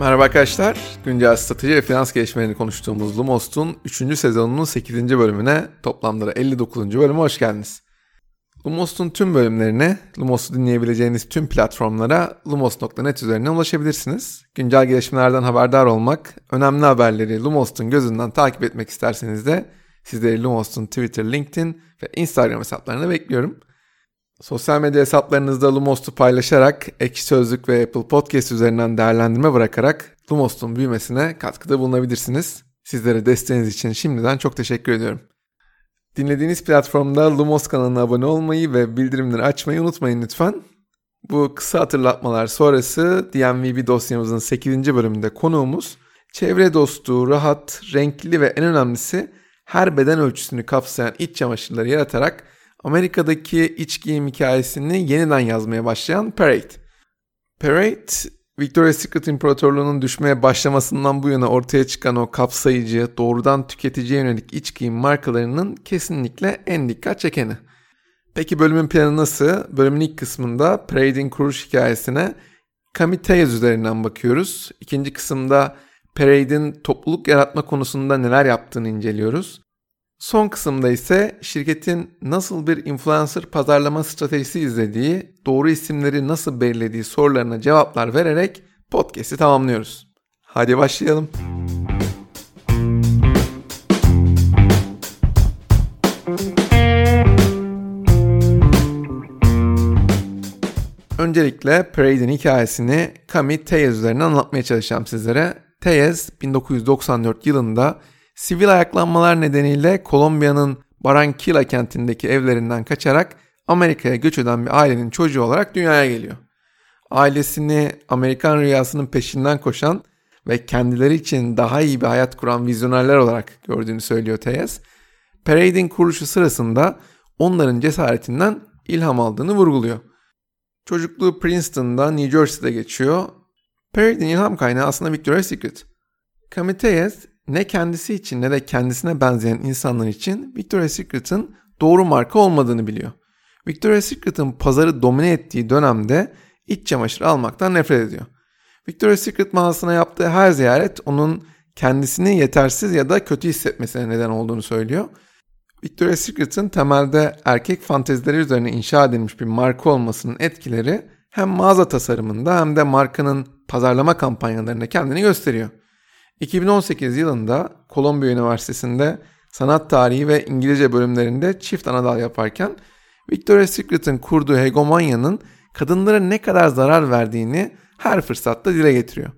Merhaba arkadaşlar. Güncel strateji ve finans gelişmelerini konuştuğumuz Lumos'un 3. sezonunun 8. bölümüne toplamda 59. bölüme hoş geldiniz. Lumos'un tüm bölümlerine, Lumos'u dinleyebileceğiniz tüm platformlara lumos.net üzerinden ulaşabilirsiniz. Güncel gelişmelerden haberdar olmak, önemli haberleri Lumos'un gözünden takip etmek isterseniz de sizleri Lumos'un Twitter, LinkedIn ve Instagram hesaplarına bekliyorum. Sosyal medya hesaplarınızda Lumos'u paylaşarak, Ekşi Sözlük ve Apple Podcast üzerinden değerlendirme bırakarak Lumos'un büyümesine katkıda bulunabilirsiniz. Sizlere desteğiniz için şimdiden çok teşekkür ediyorum. Dinlediğiniz platformda Lumos kanalına abone olmayı ve bildirimleri açmayı unutmayın lütfen. Bu kısa hatırlatmalar sonrası DMVB dosyamızın 8. bölümünde konuğumuz çevre dostu, rahat, renkli ve en önemlisi her beden ölçüsünü kapsayan iç çamaşırları yaratarak Amerika'daki iç giyim hikayesini yeniden yazmaya başlayan Parade. Parade, Victoria's Secret İmparatorluğu'nun düşmeye başlamasından bu yana ortaya çıkan o kapsayıcı, doğrudan tüketiciye yönelik iç giyim markalarının kesinlikle en dikkat çekeni. Peki bölümün planı nasıl? Bölümün ilk kısmında Parade'in kuruluş hikayesine Kamiteyaz üzerinden bakıyoruz. İkinci kısımda Parade'in topluluk yaratma konusunda neler yaptığını inceliyoruz. Son kısımda ise şirketin nasıl bir influencer pazarlama stratejisi izlediği, doğru isimleri nasıl belirlediği sorularına cevaplar vererek podcast'i tamamlıyoruz. Hadi başlayalım. Öncelikle Parade'in hikayesini Kami Teyez üzerinden anlatmaya çalışacağım sizlere. Teyez 1994 yılında Sivil ayaklanmalar nedeniyle Kolombiya'nın Barranquilla kentindeki evlerinden kaçarak Amerika'ya göç eden bir ailenin çocuğu olarak dünyaya geliyor. Ailesini Amerikan rüyasının peşinden koşan ve kendileri için daha iyi bir hayat kuran vizyonerler olarak gördüğünü söylüyor Teyes. Parade'in kuruluşu sırasında onların cesaretinden ilham aldığını vurguluyor. Çocukluğu Princeton'da New Jersey'de geçiyor. Parade'in ilham kaynağı aslında Victoria's Secret. Camiteyes ne kendisi için ne de kendisine benzeyen insanlar için Victoria's Secret'ın doğru marka olmadığını biliyor. Victoria's Secret'ın pazarı domine ettiği dönemde iç çamaşır almaktan nefret ediyor. Victoria's Secret mağazasına yaptığı her ziyaret onun kendisini yetersiz ya da kötü hissetmesine neden olduğunu söylüyor. Victoria's Secret'ın temelde erkek fantezileri üzerine inşa edilmiş bir marka olmasının etkileri hem mağaza tasarımında hem de markanın pazarlama kampanyalarında kendini gösteriyor. 2018 yılında Kolombiya Üniversitesi'nde sanat tarihi ve İngilizce bölümlerinde çift anadal yaparken Victoria's Secret'ın kurduğu hegemonyanın kadınlara ne kadar zarar verdiğini her fırsatta dile getiriyor.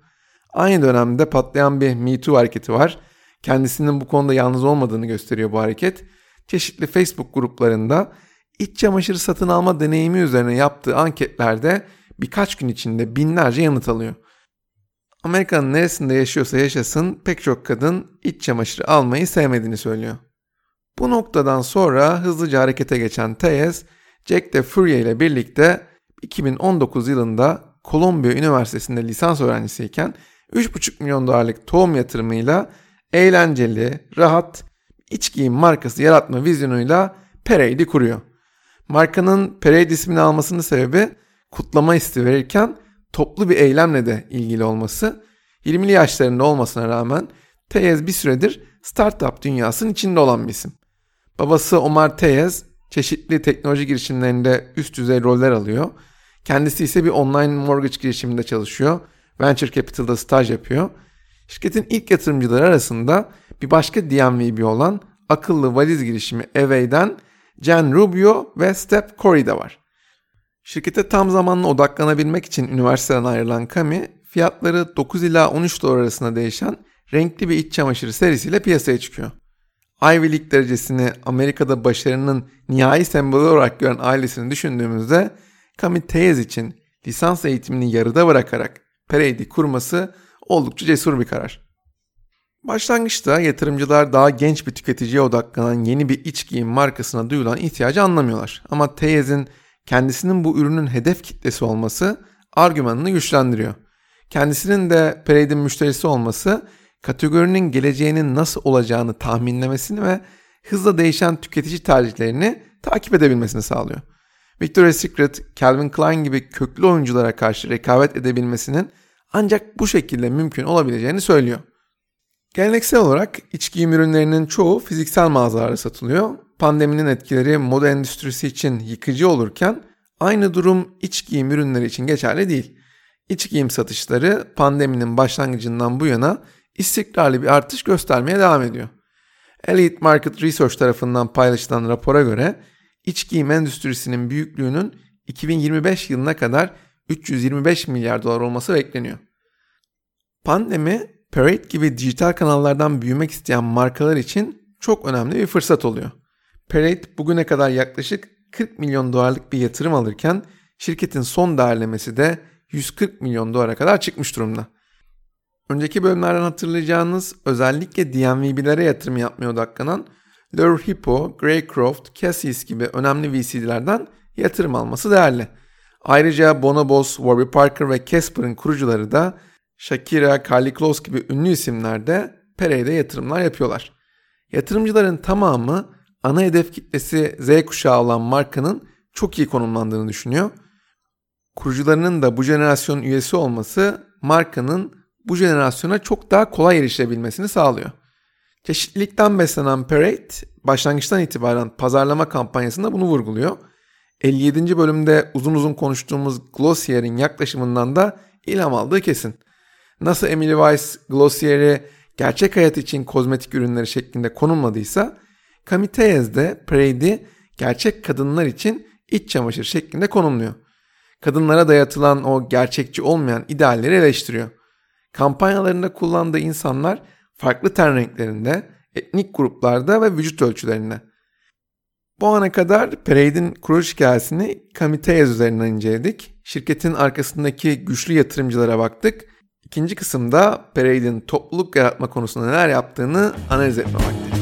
Aynı dönemde patlayan bir Me Too hareketi var. Kendisinin bu konuda yalnız olmadığını gösteriyor bu hareket. Çeşitli Facebook gruplarında iç çamaşırı satın alma deneyimi üzerine yaptığı anketlerde birkaç gün içinde binlerce yanıt alıyor. Amerika'nın neresinde yaşıyorsa yaşasın pek çok kadın iç çamaşırı almayı sevmediğini söylüyor. Bu noktadan sonra hızlıca harekete geçen Teyes, Jack de Fourier ile birlikte 2019 yılında Kolombiya Üniversitesi'nde lisans öğrencisiyken 3,5 milyon dolarlık tohum yatırımıyla eğlenceli, rahat, iç giyim markası yaratma vizyonuyla Parade'i kuruyor. Markanın Parade ismini almasının sebebi kutlama isti verirken toplu bir eylemle de ilgili olması 20'li yaşlarında olmasına rağmen Teyez bir süredir startup dünyasının içinde olan bir isim. Babası Omar Teyez çeşitli teknoloji girişimlerinde üst düzey roller alıyor. Kendisi ise bir online mortgage girişiminde çalışıyor. Venture Capital'da staj yapıyor. Şirketin ilk yatırımcıları arasında bir başka DMVB olan akıllı valiz girişimi Away'den Jen Rubio ve Steph Corey de var. Şirkete tam zamanlı odaklanabilmek için üniversiteden ayrılan Kami, fiyatları 9 ila 13 dolar arasında değişen renkli bir iç çamaşırı serisiyle piyasaya çıkıyor. Ivy League derecesini Amerika'da başarının nihai sembolü olarak gören ailesini düşündüğümüzde Kami Teyez için lisans eğitimini yarıda bırakarak Parade'i kurması oldukça cesur bir karar. Başlangıçta yatırımcılar daha genç bir tüketiciye odaklanan yeni bir iç giyim markasına duyulan ihtiyacı anlamıyorlar. Ama Teyez'in kendisinin bu ürünün hedef kitlesi olması argümanını güçlendiriyor. Kendisinin de Parade'in müşterisi olması kategorinin geleceğinin nasıl olacağını tahminlemesini ve hızla değişen tüketici tercihlerini takip edebilmesini sağlıyor. Victoria's Secret, Calvin Klein gibi köklü oyunculara karşı rekabet edebilmesinin Ancak bu şekilde mümkün olabileceğini söylüyor. Geleneksel olarak iç giyim ürünlerinin çoğu fiziksel mağazalarda satılıyor. Pandeminin etkileri moda endüstrisi için yıkıcı olurken aynı durum iç giyim ürünleri için geçerli değil. İç giyim satışları pandeminin başlangıcından bu yana istikrarlı bir artış göstermeye devam ediyor. Elite Market Research tarafından paylaşılan rapora göre iç giyim endüstrisinin büyüklüğünün 2025 yılına kadar 325 milyar dolar olması bekleniyor. Pandemi, Parade gibi dijital kanallardan büyümek isteyen markalar için çok önemli bir fırsat oluyor. Parade bugüne kadar yaklaşık 40 milyon dolarlık bir yatırım alırken şirketin son değerlemesi de 140 milyon dolara kadar çıkmış durumda. Önceki bölümlerden hatırlayacağınız özellikle DNVB'lere yatırım yapmaya odaklanan Lure Hippo, Greycroft, Cassis gibi önemli VC'lerden yatırım alması değerli. Ayrıca Bonobos, Warby Parker ve Casper'ın kurucuları da Shakira, Carly Close gibi ünlü isimler de yatırımlar yapıyorlar. Yatırımcıların tamamı ana hedef kitlesi Z kuşağı olan markanın çok iyi konumlandığını düşünüyor. Kurucularının da bu jenerasyon üyesi olması markanın bu jenerasyona çok daha kolay erişebilmesini sağlıyor. Çeşitlilikten beslenen Parade başlangıçtan itibaren pazarlama kampanyasında bunu vurguluyor. 57. bölümde uzun uzun konuştuğumuz Glossier'in yaklaşımından da ilham aldığı kesin. Nasıl Emily Weiss Glossier'i gerçek hayat için kozmetik ürünleri şeklinde konumladıysa Camiteyes de Parade'i gerçek kadınlar için iç çamaşır şeklinde konumluyor. Kadınlara dayatılan o gerçekçi olmayan idealleri eleştiriyor. Kampanyalarında kullandığı insanlar farklı ten renklerinde, etnik gruplarda ve vücut ölçülerinde. Bu ana kadar Parade'in kuruluş hikayesini Camiteyes üzerinden inceledik. Şirketin arkasındaki güçlü yatırımcılara baktık. İkinci kısımda Parade'in topluluk yaratma konusunda neler yaptığını analiz etme vakti.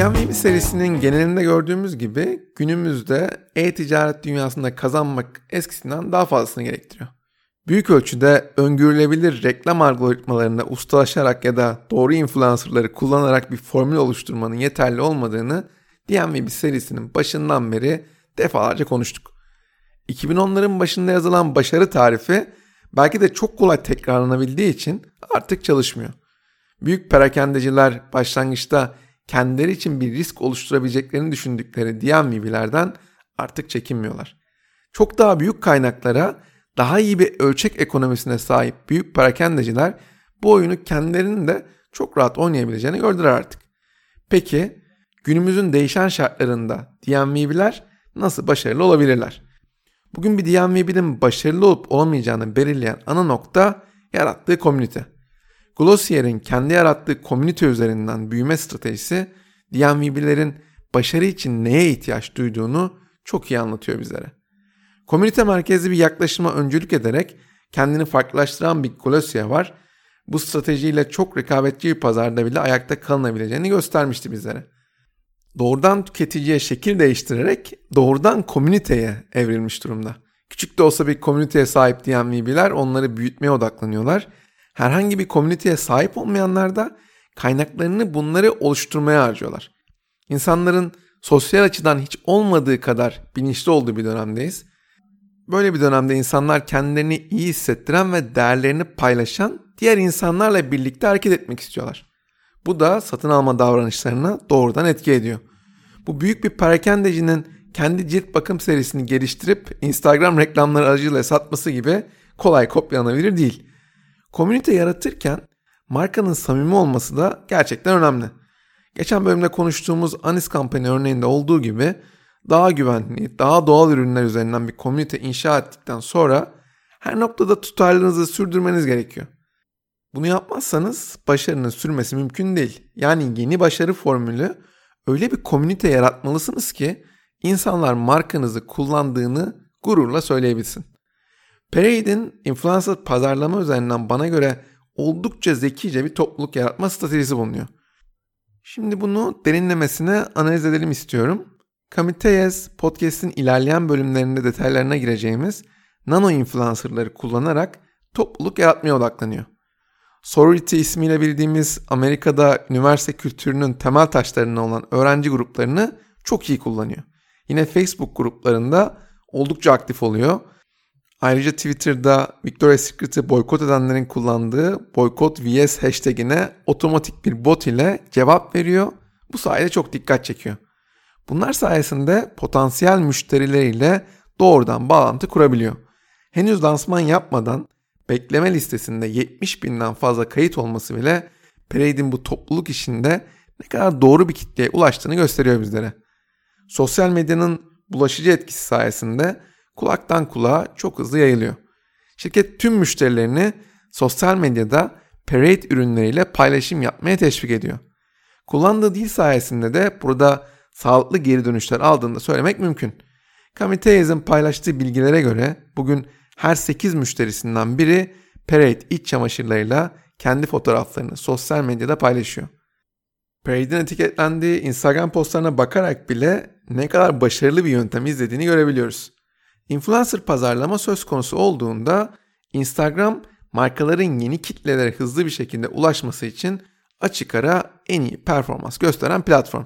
DMVB serisinin genelinde gördüğümüz gibi günümüzde e-ticaret dünyasında kazanmak eskisinden daha fazlasını gerektiriyor. Büyük ölçüde öngörülebilir reklam algoritmalarında ustalaşarak ya da doğru influencerları kullanarak bir formül oluşturmanın yeterli olmadığını DMVB serisinin başından beri defalarca konuştuk. 2010'ların başında yazılan başarı tarifi belki de çok kolay tekrarlanabildiği için artık çalışmıyor. Büyük perakendeciler başlangıçta kendileri için bir risk oluşturabileceklerini düşündükleri DMV'lerden artık çekinmiyorlar. Çok daha büyük kaynaklara, daha iyi bir ölçek ekonomisine sahip büyük perakendeciler bu oyunu kendilerinin de çok rahat oynayabileceğini gördüler artık. Peki günümüzün değişen şartlarında DMV'ler nasıl başarılı olabilirler? Bugün bir DMV'nin başarılı olup olamayacağını belirleyen ana nokta yarattığı komünite. Glossier'in kendi yarattığı komünite üzerinden büyüme stratejisi DMVB'lerin başarı için neye ihtiyaç duyduğunu çok iyi anlatıyor bizlere. Komünite merkezli bir yaklaşıma öncülük ederek kendini farklılaştıran bir Glossier var. Bu stratejiyle çok rekabetçi bir pazarda bile ayakta kalınabileceğini göstermişti bizlere. Doğrudan tüketiciye şekil değiştirerek doğrudan komüniteye evrilmiş durumda. Küçük de olsa bir komüniteye sahip DMVB'ler onları büyütmeye odaklanıyorlar herhangi bir komüniteye sahip olmayanlar da kaynaklarını bunları oluşturmaya harcıyorlar. İnsanların sosyal açıdan hiç olmadığı kadar bilinçli olduğu bir dönemdeyiz. Böyle bir dönemde insanlar kendilerini iyi hissettiren ve değerlerini paylaşan diğer insanlarla birlikte hareket etmek istiyorlar. Bu da satın alma davranışlarına doğrudan etki ediyor. Bu büyük bir perakendecinin kendi cilt bakım serisini geliştirip Instagram reklamları aracılığıyla satması gibi kolay kopyalanabilir değil. Komünite yaratırken markanın samimi olması da gerçekten önemli. Geçen bölümde konuştuğumuz Anis Company örneğinde olduğu gibi daha güvenli, daha doğal ürünler üzerinden bir komünite inşa ettikten sonra her noktada tutarlılığınızı sürdürmeniz gerekiyor. Bunu yapmazsanız başarının sürmesi mümkün değil. Yani yeni başarı formülü öyle bir komünite yaratmalısınız ki insanlar markanızı kullandığını gururla söyleyebilsin. Parade'in influencer pazarlama üzerinden bana göre oldukça zekice bir topluluk yaratma stratejisi bulunuyor. Şimdi bunu derinlemesine analiz edelim istiyorum. Kamiteyes podcast'in ilerleyen bölümlerinde detaylarına gireceğimiz nano influencerları kullanarak topluluk yaratmaya odaklanıyor. Sorority ismiyle bildiğimiz Amerika'da üniversite kültürünün temel taşlarından olan öğrenci gruplarını çok iyi kullanıyor. Yine Facebook gruplarında oldukça aktif oluyor. Ayrıca Twitter'da Victoria's Secret'ı boykot edenlerin kullandığı boykot vs hashtagine otomatik bir bot ile cevap veriyor. Bu sayede çok dikkat çekiyor. Bunlar sayesinde potansiyel müşterileriyle doğrudan bağlantı kurabiliyor. Henüz lansman yapmadan bekleme listesinde 70 binden fazla kayıt olması bile Parade'in bu topluluk işinde ne kadar doğru bir kitleye ulaştığını gösteriyor bizlere. Sosyal medyanın bulaşıcı etkisi sayesinde kulaktan kulağa çok hızlı yayılıyor. Şirket tüm müşterilerini sosyal medyada Parade ürünleriyle paylaşım yapmaya teşvik ediyor. Kullandığı dil sayesinde de burada sağlıklı geri dönüşler aldığını da söylemek mümkün. Kamiteyez'in paylaştığı bilgilere göre bugün her 8 müşterisinden biri Parade iç çamaşırlarıyla kendi fotoğraflarını sosyal medyada paylaşıyor. Parade'in etiketlendiği Instagram postlarına bakarak bile ne kadar başarılı bir yöntem izlediğini görebiliyoruz. Influencer pazarlama söz konusu olduğunda Instagram markaların yeni kitlelere hızlı bir şekilde ulaşması için açık ara en iyi performans gösteren platform.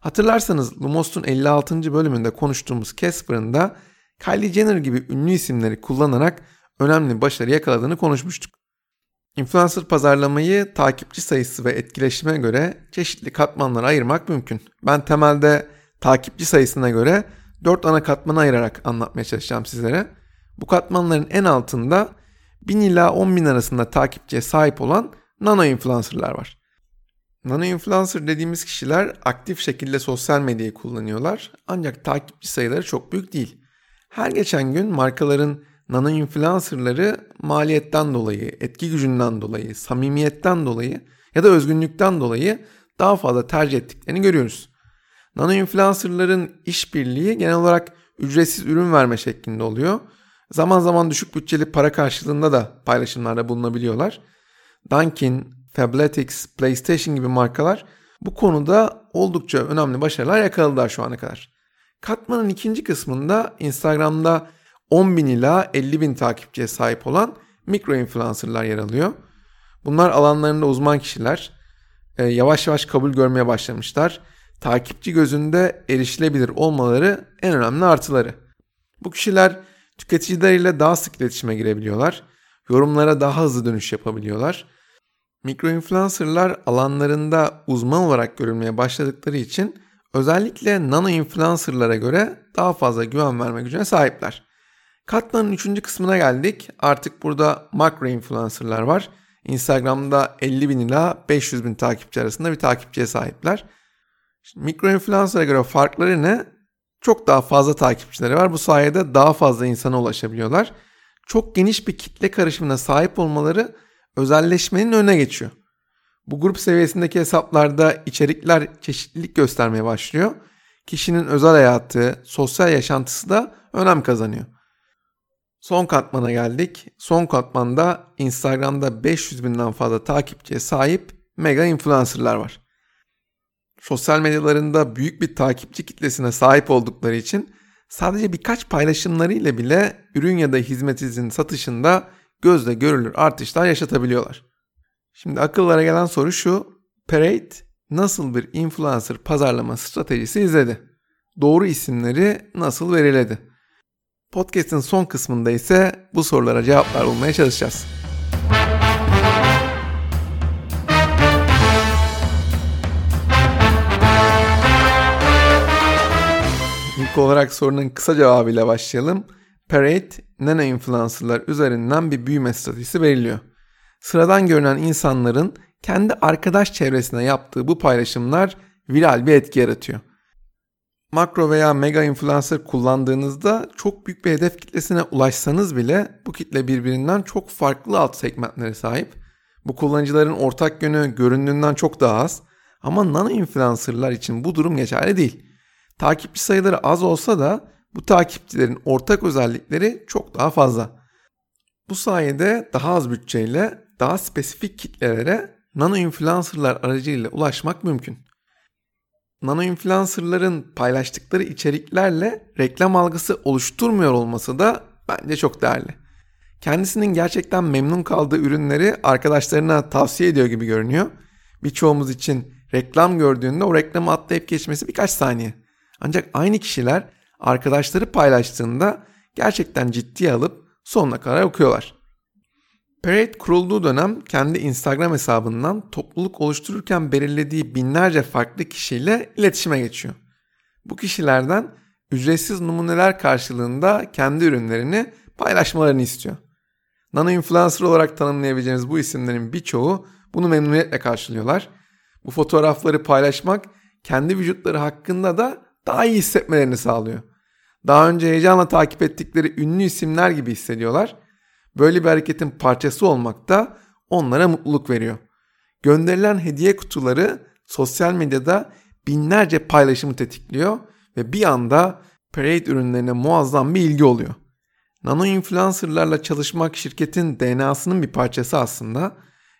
Hatırlarsanız Lumos'un 56. bölümünde konuştuğumuz Casper'ın da Kylie Jenner gibi ünlü isimleri kullanarak önemli başarı yakaladığını konuşmuştuk. Influencer pazarlamayı takipçi sayısı ve etkileşime göre çeşitli katmanlara ayırmak mümkün. Ben temelde takipçi sayısına göre 4 ana katmana ayırarak anlatmaya çalışacağım sizlere. Bu katmanların en altında 1000 ila 10 bin arasında takipçiye sahip olan nano influencerlar var. Nano influencer dediğimiz kişiler aktif şekilde sosyal medyayı kullanıyorlar ancak takipçi sayıları çok büyük değil. Her geçen gün markaların nano influencerları maliyetten dolayı, etki gücünden dolayı, samimiyetten dolayı ya da özgünlükten dolayı daha fazla tercih ettiklerini görüyoruz. Nano influencerların işbirliği genel olarak ücretsiz ürün verme şeklinde oluyor. Zaman zaman düşük bütçeli para karşılığında da paylaşımlarda bulunabiliyorlar. Dunkin, Fabletics, PlayStation gibi markalar bu konuda oldukça önemli başarılar yakaladılar şu ana kadar. Katmanın ikinci kısmında Instagram'da 10 bin ila 50 bin takipçiye sahip olan mikro influencerlar yer alıyor. Bunlar alanlarında uzman kişiler. Ee, yavaş yavaş kabul görmeye başlamışlar. Takipçi gözünde erişilebilir olmaları en önemli artıları. Bu kişiler tüketicileriyle daha sık iletişime girebiliyorlar. Yorumlara daha hızlı dönüş yapabiliyorlar. Mikro influencerlar alanlarında uzman olarak görülmeye başladıkları için özellikle nano influencerlara göre daha fazla güven verme gücüne sahipler. Katmanın üçüncü kısmına geldik. Artık burada makro influencerlar var. Instagram'da 50 bin ila 500 bin takipçi arasında bir takipçiye sahipler. Şimdi mikro influencer'a göre farkları ne? Çok daha fazla takipçileri var. Bu sayede daha fazla insana ulaşabiliyorlar. Çok geniş bir kitle karışımına sahip olmaları özelleşmenin önüne geçiyor. Bu grup seviyesindeki hesaplarda içerikler çeşitlilik göstermeye başlıyor. Kişinin özel hayatı, sosyal yaşantısı da önem kazanıyor. Son katmana geldik. Son katmanda Instagram'da 500 binden fazla takipçiye sahip mega influencerlar var. Sosyal medyalarında büyük bir takipçi kitlesine sahip oldukları için sadece birkaç paylaşımlarıyla bile ürün ya da hizmetinizin satışında gözle görülür artışlar yaşatabiliyorlar. Şimdi akıllara gelen soru şu. Parade nasıl bir influencer pazarlama stratejisi izledi? Doğru isimleri nasıl veriledi? Podcast'in son kısmında ise bu sorulara cevaplar bulmaya çalışacağız. İlk olarak sorunun kısa cevabıyla başlayalım. Parade, nano influencerlar üzerinden bir büyüme stratejisi veriliyor. Sıradan görünen insanların kendi arkadaş çevresine yaptığı bu paylaşımlar viral bir etki yaratıyor. Makro veya mega influencer kullandığınızda çok büyük bir hedef kitlesine ulaşsanız bile bu kitle birbirinden çok farklı alt segmentlere sahip. Bu kullanıcıların ortak yönü göründüğünden çok daha az ama nano influencerlar için bu durum geçerli değil. Takipçi sayıları az olsa da bu takipçilerin ortak özellikleri çok daha fazla. Bu sayede daha az bütçeyle daha spesifik kitlelere nano influencerlar aracılığıyla ulaşmak mümkün. Nano influencerların paylaştıkları içeriklerle reklam algısı oluşturmuyor olması da bence çok değerli. kendisinin gerçekten memnun kaldığı ürünleri arkadaşlarına tavsiye ediyor gibi görünüyor. Birçoğumuz için reklam gördüğünde o reklamı atlayıp geçmesi birkaç saniye. Ancak aynı kişiler arkadaşları paylaştığında gerçekten ciddiye alıp sonuna kadar okuyorlar. Parade kurulduğu dönem kendi Instagram hesabından topluluk oluştururken belirlediği binlerce farklı kişiyle iletişime geçiyor. Bu kişilerden ücretsiz numuneler karşılığında kendi ürünlerini paylaşmalarını istiyor. Nano influencer olarak tanımlayabileceğiniz bu isimlerin birçoğu bunu memnuniyetle karşılıyorlar. Bu fotoğrafları paylaşmak kendi vücutları hakkında da daha iyi hissetmelerini sağlıyor. Daha önce heyecanla takip ettikleri ünlü isimler gibi hissediyorlar. Böyle bir hareketin parçası olmak da onlara mutluluk veriyor. Gönderilen hediye kutuları sosyal medyada binlerce paylaşımı tetikliyor ve bir anda Parade ürünlerine muazzam bir ilgi oluyor. Nano influencerlarla çalışmak şirketin DNA'sının bir parçası aslında.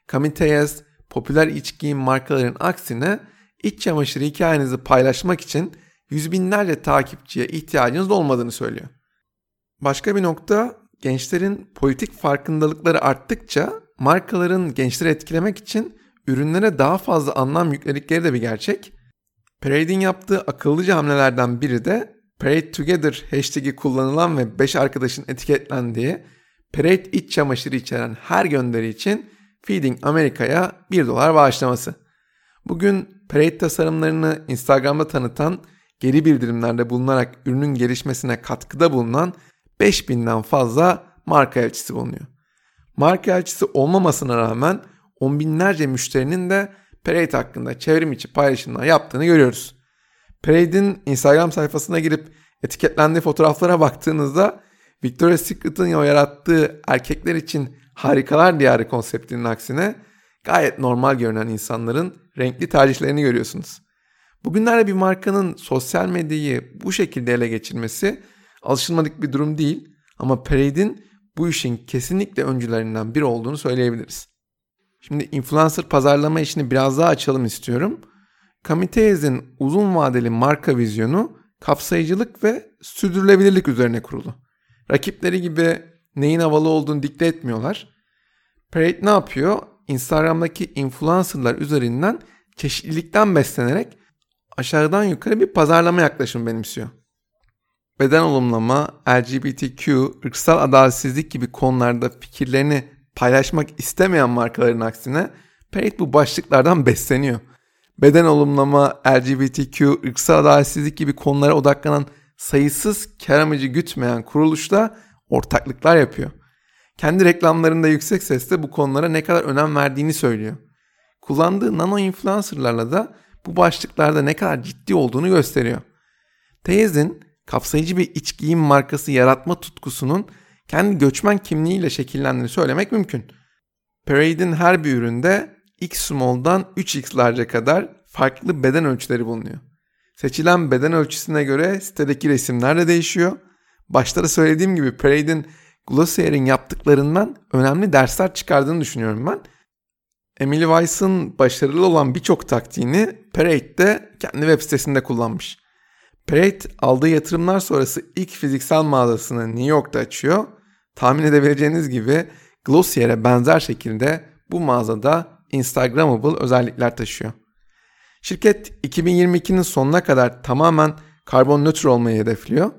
Kamiteyes, popüler iç giyim markaların aksine iç çamaşırı hikayenizi paylaşmak için yüz binlerce takipçiye ihtiyacınız olmadığını söylüyor. Başka bir nokta gençlerin politik farkındalıkları arttıkça markaların gençleri etkilemek için ürünlere daha fazla anlam yükledikleri de bir gerçek. Parade'in yaptığı akıllıca hamlelerden biri de Parade Together hashtag'i kullanılan ve 5 arkadaşın etiketlendiği Parade iç çamaşırı içeren her gönderi için Feeding Amerika'ya 1 dolar bağışlaması. Bugün Parade tasarımlarını Instagram'da tanıtan, geri bildirimlerde bulunarak ürünün gelişmesine katkıda bulunan 5000'den fazla marka elçisi bulunuyor. Marka elçisi olmamasına rağmen on binlerce müşterinin de Parade hakkında çevrim içi paylaşımlar yaptığını görüyoruz. Parade'in Instagram sayfasına girip etiketlendiği fotoğraflara baktığınızda Victoria's Secret'ın yarattığı erkekler için harikalar diyarı konseptinin aksine gayet normal görünen insanların renkli tercihlerini görüyorsunuz. Bugünlerde bir markanın sosyal medyayı bu şekilde ele geçirmesi alışılmadık bir durum değil ama Parade'in bu işin kesinlikle öncülerinden biri olduğunu söyleyebiliriz. Şimdi influencer pazarlama işini biraz daha açalım istiyorum. Kamiteyez'in uzun vadeli marka vizyonu kapsayıcılık ve sürdürülebilirlik üzerine kurulu. Rakipleri gibi neyin havalı olduğunu dikte etmiyorlar. Parade ne yapıyor? Instagram'daki influencerlar üzerinden çeşitlilikten beslenerek aşağıdan yukarı bir pazarlama yaklaşımı benimsiyor. Beden olumlama, LGBTQ, ırksal adaletsizlik gibi konularda fikirlerini paylaşmak istemeyen markaların aksine Parade bu başlıklardan besleniyor. Beden olumlama, LGBTQ, ırksal adaletsizlik gibi konulara odaklanan sayısız kar amacı gütmeyen kuruluşla ortaklıklar yapıyor. Kendi reklamlarında yüksek sesle bu konulara ne kadar önem verdiğini söylüyor. Kullandığı nano influencerlarla da bu başlıklarda ne kadar ciddi olduğunu gösteriyor. Teyz'in kapsayıcı bir iç giyim markası yaratma tutkusunun kendi göçmen kimliğiyle şekillendiğini söylemek mümkün. Parade'in her bir üründe X small'dan 3X large'a kadar farklı beden ölçüleri bulunuyor. Seçilen beden ölçüsüne göre sitedeki resimler de değişiyor. Başta da söylediğim gibi Parade'in Glossier'in yaptıklarından önemli dersler çıkardığını düşünüyorum ben. Emily Weiss'ın başarılı olan birçok taktiğini Parade'de kendi web sitesinde kullanmış. Parade aldığı yatırımlar sonrası ilk fiziksel mağazasını New York'ta açıyor. Tahmin edebileceğiniz gibi Glossier'e benzer şekilde bu mağazada Instagrammable özellikler taşıyor. Şirket 2022'nin sonuna kadar tamamen karbon nötr olmayı hedefliyor.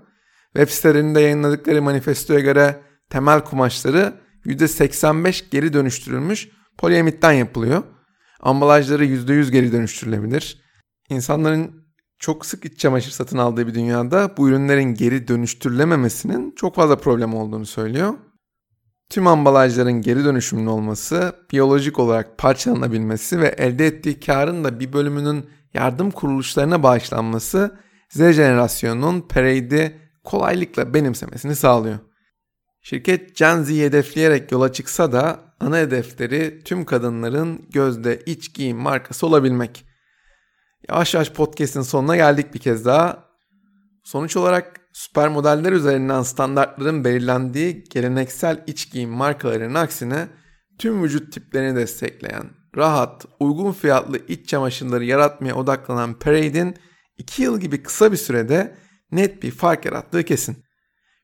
Web sitelerinde yayınladıkları manifestoya göre temel kumaşları %85 geri dönüştürülmüş poliamitten yapılıyor. Ambalajları %100 geri dönüştürülebilir. İnsanların çok sık iç çamaşır satın aldığı bir dünyada bu ürünlerin geri dönüştürülememesinin çok fazla problem olduğunu söylüyor. Tüm ambalajların geri dönüşümlü olması, biyolojik olarak parçalanabilmesi ve elde ettiği karın da bir bölümünün yardım kuruluşlarına bağışlanması Z jenerasyonunun Parade'i kolaylıkla benimsemesini sağlıyor. Şirket Gen Z'yi hedefleyerek yola çıksa da ana hedefleri tüm kadınların gözde iç giyim markası olabilmek. Yavaş yavaş podcast'in sonuna geldik bir kez daha. Sonuç olarak süper modeller üzerinden standartların belirlendiği geleneksel iç giyim markalarının aksine tüm vücut tiplerini destekleyen, rahat, uygun fiyatlı iç çamaşırları yaratmaya odaklanan Parade'in 2 yıl gibi kısa bir sürede net bir fark yarattığı kesin.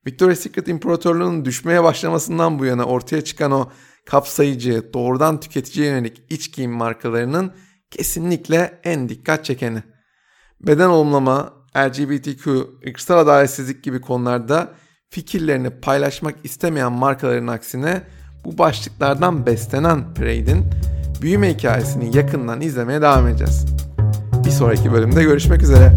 Victoria's Secret İmparatorluğu'nun düşmeye başlamasından bu yana ortaya çıkan o kapsayıcı, doğrudan tüketiciye yönelik iç giyim markalarının kesinlikle en dikkat çekeni. Beden olumlama, LGBTQ, ırksal adaletsizlik gibi konularda fikirlerini paylaşmak istemeyen markaların aksine bu başlıklardan beslenen Parade'in büyüme hikayesini yakından izlemeye devam edeceğiz. Bir sonraki bölümde görüşmek üzere.